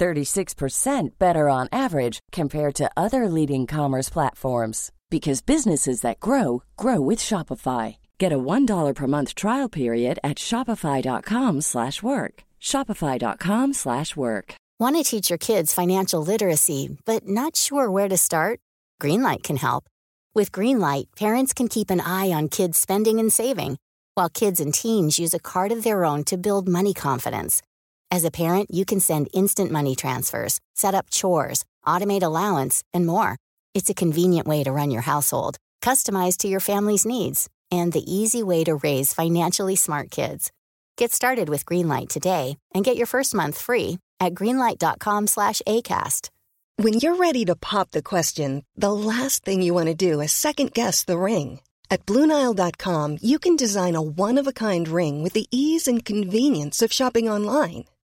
36% better on average compared to other leading commerce platforms because businesses that grow grow with Shopify. Get a $1 per month trial period at shopify.com/work. shopify.com/work. Want to teach your kids financial literacy but not sure where to start? Greenlight can help. With Greenlight, parents can keep an eye on kids' spending and saving, while kids and teens use a card of their own to build money confidence. As a parent, you can send instant money transfers, set up chores, automate allowance, and more. It's a convenient way to run your household, customized to your family's needs, and the easy way to raise financially smart kids. Get started with Greenlight today and get your first month free at greenlight.com/acast. When you're ready to pop the question, the last thing you want to do is second guess the ring. At BlueNile.com, you can design a one-of-a-kind ring with the ease and convenience of shopping online.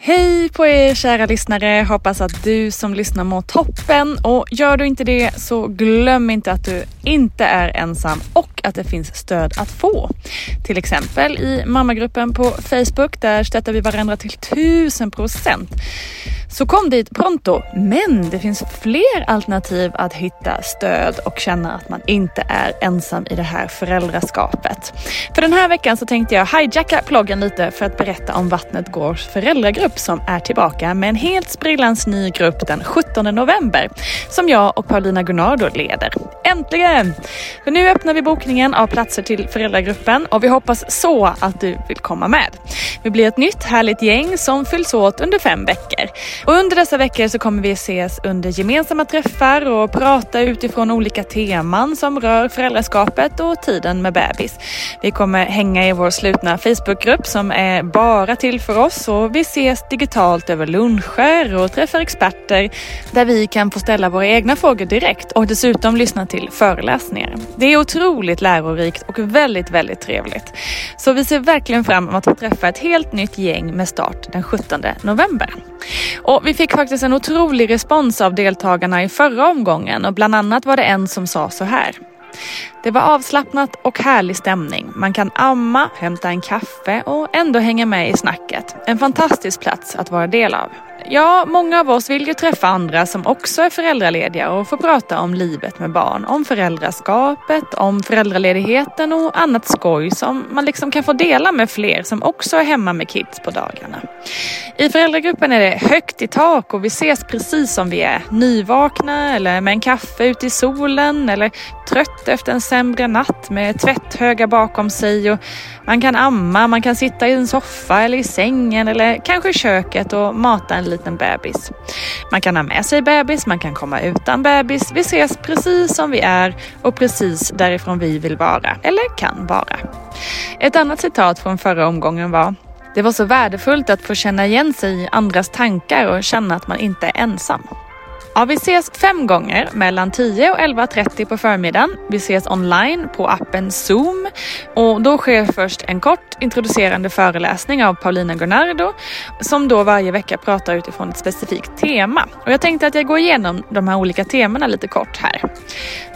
Hej på er kära lyssnare! Hoppas att du som lyssnar mår toppen och gör du inte det så glöm inte att du inte är ensam och att det finns stöd att få. Till exempel i mammagruppen på Facebook, där stöttar vi varandra till tusen procent. Så kom dit pronto, men det finns fler alternativ att hitta stöd och känna att man inte är ensam i det här föräldraskapet. För den här veckan så tänkte jag hijacka ploggen lite för att berätta om Vattnet Gårds föräldragrupp som är tillbaka med en helt sprillans ny grupp den 17 november som jag och Paulina Gunnardo leder. Äntligen! För nu öppnar vi bokningen av platser till föräldragruppen och vi hoppas så att du vill komma med. Vi blir ett nytt härligt gäng som fylls åt under fem veckor. Och under dessa veckor så kommer vi ses under gemensamma träffar och prata utifrån olika teman som rör föräldraskapet och tiden med bebis. Vi kommer hänga i vår slutna Facebookgrupp som är bara till för oss och vi ses digitalt över luncher och träffar experter där vi kan få ställa våra egna frågor direkt och dessutom lyssna till föreläsningar. Det är otroligt lärorikt och väldigt, väldigt trevligt. Så vi ser verkligen fram emot att träffa ett helt nytt gäng med start den 17 november. Och vi fick faktiskt en otrolig respons av deltagarna i förra omgången och bland annat var det en som sa så här. Det var avslappnat och härlig stämning. Man kan amma, hämta en kaffe och ändå hänga med i snacket. En fantastisk plats att vara del av. Ja, många av oss vill ju träffa andra som också är föräldralediga och få prata om livet med barn, om föräldraskapet, om föräldraledigheten och annat skoj som man liksom kan få dela med fler som också är hemma med kids på dagarna. I föräldragruppen är det högt i tak och vi ses precis som vi är. Nyvakna eller med en kaffe ute i solen eller trött efter en sämre natt med tvätthöga bakom sig och man kan amma, man kan sitta i en soffa eller i sängen eller kanske i köket och mata en liten bebis. Man kan ha med sig bebis, man kan komma utan bebis. Vi ses precis som vi är och precis därifrån vi vill vara, eller kan vara. Ett annat citat från förra omgången var det var så värdefullt att få känna igen sig i andras tankar och känna att man inte är ensam. Ja, vi ses fem gånger mellan 10 och 11.30 på förmiddagen. Vi ses online på appen Zoom och då sker först en kort introducerande föreläsning av Paulina Gunnardo som då varje vecka pratar utifrån ett specifikt tema. Och jag tänkte att jag går igenom de här olika temana lite kort här.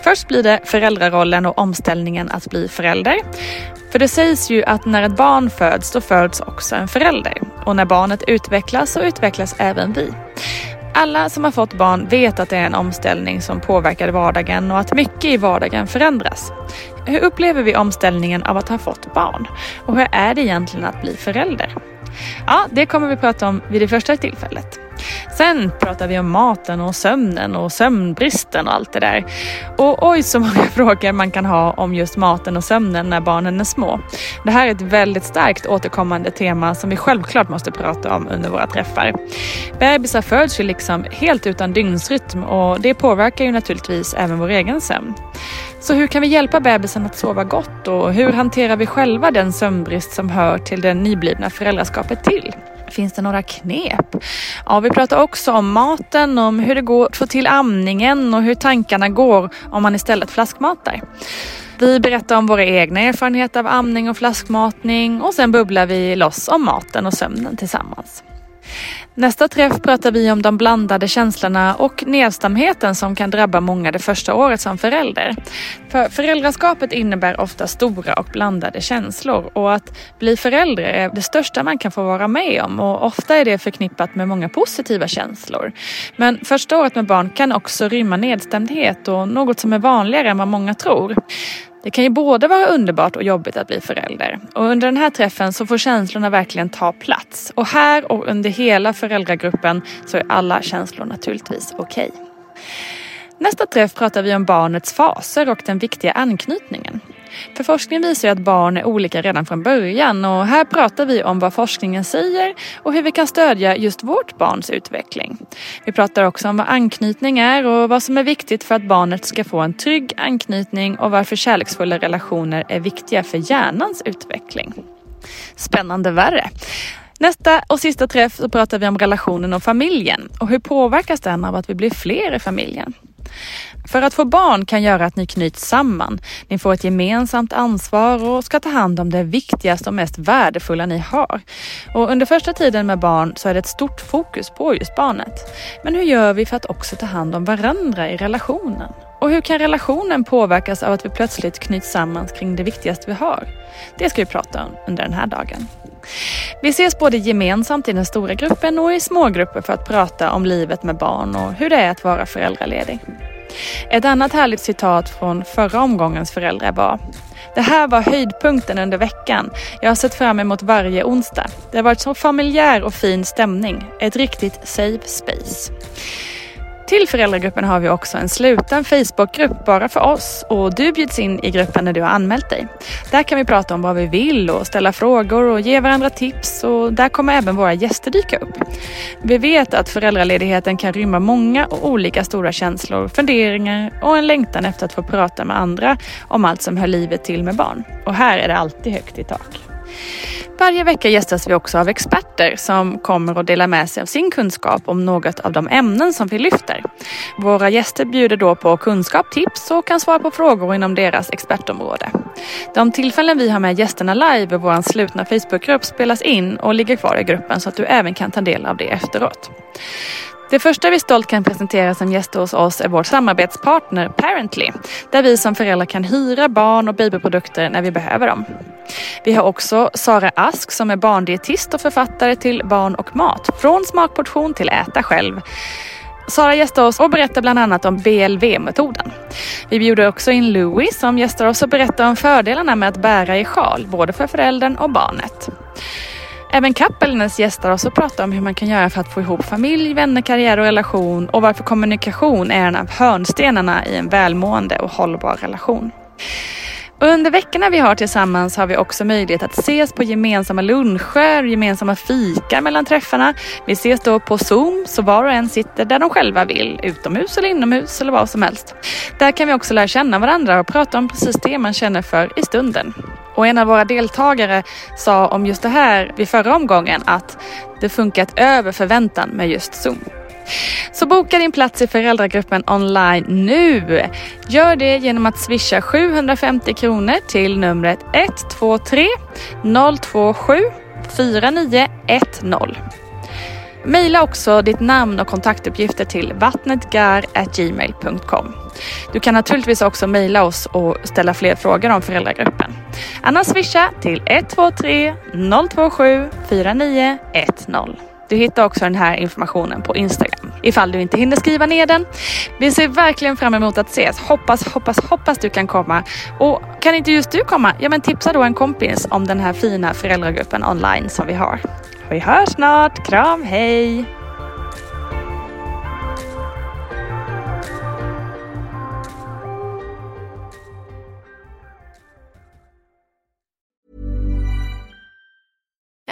Först blir det föräldrarollen och omställningen att bli förälder. För det sägs ju att när ett barn föds, då föds också en förälder. Och när barnet utvecklas så utvecklas även vi. Alla som har fått barn vet att det är en omställning som påverkar vardagen och att mycket i vardagen förändras. Hur upplever vi omställningen av att ha fått barn? Och hur är det egentligen att bli förälder? Ja, det kommer vi prata om vid det första tillfället. Sen pratar vi om maten och sömnen och sömnbristen och allt det där. Och oj så många frågor man kan ha om just maten och sömnen när barnen är små. Det här är ett väldigt starkt återkommande tema som vi självklart måste prata om under våra träffar. Bebisar föds ju liksom helt utan dygnsrytm och det påverkar ju naturligtvis även vår egen sömn. Så hur kan vi hjälpa bebisen att sova gott och hur hanterar vi själva den sömnbrist som hör till det nyblivna föräldraskapet till? Finns det några knep? Ja, vi pratar också om maten, om hur det går att få till amningen och hur tankarna går om man istället flaskmatar. Vi berättar om våra egna erfarenheter av amning och flaskmatning och sen bubblar vi loss om maten och sömnen tillsammans. Nästa träff pratar vi om de blandade känslorna och nedstämdheten som kan drabba många det första året som förälder. För föräldraskapet innebär ofta stora och blandade känslor och att bli förälder är det största man kan få vara med om och ofta är det förknippat med många positiva känslor. Men första året med barn kan också rymma nedstämdhet och något som är vanligare än vad många tror. Det kan ju både vara underbart och jobbigt att bli förälder. Och under den här träffen så får känslorna verkligen ta plats. Och här och under hela föräldragruppen så är alla känslor naturligtvis okej. Okay. Nästa träff pratar vi om barnets faser och den viktiga anknytningen. För forskningen visar ju att barn är olika redan från början och här pratar vi om vad forskningen säger och hur vi kan stödja just vårt barns utveckling. Vi pratar också om vad anknytning är och vad som är viktigt för att barnet ska få en trygg anknytning och varför kärleksfulla relationer är viktiga för hjärnans utveckling. Spännande värre. Nästa och sista träff så pratar vi om relationen och familjen och hur påverkas den av att vi blir fler i familjen? För att få barn kan göra att ni knyts samman. Ni får ett gemensamt ansvar och ska ta hand om det viktigaste och mest värdefulla ni har. Och under första tiden med barn så är det ett stort fokus på just barnet. Men hur gör vi för att också ta hand om varandra i relationen? Och hur kan relationen påverkas av att vi plötsligt knyts samman kring det viktigaste vi har? Det ska vi prata om under den här dagen. Vi ses både gemensamt i den stora gruppen och i smågrupper för att prata om livet med barn och hur det är att vara föräldraledig. Ett annat härligt citat från förra omgångens föräldrar var det här var höjdpunkten under veckan. Jag har sett fram emot varje onsdag. Det har varit så familjär och fin stämning. Ett riktigt safe space. Till föräldragruppen har vi också en sluten Facebookgrupp bara för oss och du bjuds in i gruppen när du har anmält dig. Där kan vi prata om vad vi vill och ställa frågor och ge varandra tips och där kommer även våra gäster dyka upp. Vi vet att föräldraledigheten kan rymma många och olika stora känslor, funderingar och en längtan efter att få prata med andra om allt som hör livet till med barn. Och här är det alltid högt i tak. Varje vecka gästas vi också av experter som kommer att dela med sig av sin kunskap om något av de ämnen som vi lyfter. Våra gäster bjuder då på kunskap, tips och kan svara på frågor inom deras expertområde. De tillfällen vi har med gästerna live i vår slutna Facebookgrupp spelas in och ligger kvar i gruppen så att du även kan ta del av det efteråt. Det första vi stolt kan presentera som gäster hos oss är vår samarbetspartner Parently, där vi som föräldrar kan hyra barn och babyprodukter när vi behöver dem. Vi har också Sara Ask som är barndietist och författare till Barn och mat, från smakportion till äta själv. Sara gästar oss och berättar bland annat om BLV-metoden. Vi bjuder också in Louis som gästar oss och berättar om fördelarna med att bära i sjal, både för föräldern och barnet. Även Kappelnäs gästar oss och pratar om hur man kan göra för att få ihop familj, vänner, karriär och relation och varför kommunikation är en av hörnstenarna i en välmående och hållbar relation. Under veckorna vi har tillsammans har vi också möjlighet att ses på gemensamma luncher, gemensamma fika mellan träffarna. Vi ses då på Zoom så var och en sitter där de själva vill, utomhus eller inomhus eller vad som helst. Där kan vi också lära känna varandra och prata om precis det man känner för i stunden. Och en av våra deltagare sa om just det här vid förra omgången att det funkat över förväntan med just Zoom. Så boka din plats i föräldragruppen online nu. Gör det genom att swisha 750 kronor till numret 123 027 4910. Maila också ditt namn och kontaktuppgifter till vattnetgar.gmail.com. Du kan naturligtvis också mejla oss och ställa fler frågor om föräldragruppen. Annars swisha till 123 027 4910. Du hittar också den här informationen på Instagram ifall du inte hinner skriva ner den. Vi ser verkligen fram emot att ses. Hoppas, hoppas, hoppas du kan komma. Och kan inte just du komma? Ja, men tipsa då en kompis om den här fina föräldragruppen online som vi har. Vi hörs snart. Kram, hej!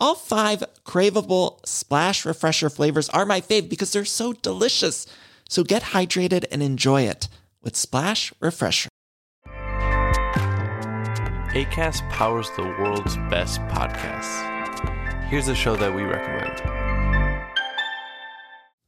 All five craveable splash refresher flavors are my fave because they're so delicious. So get hydrated and enjoy it with Splash Refresher. ACAST powers the world's best podcasts. Here's a show that we recommend.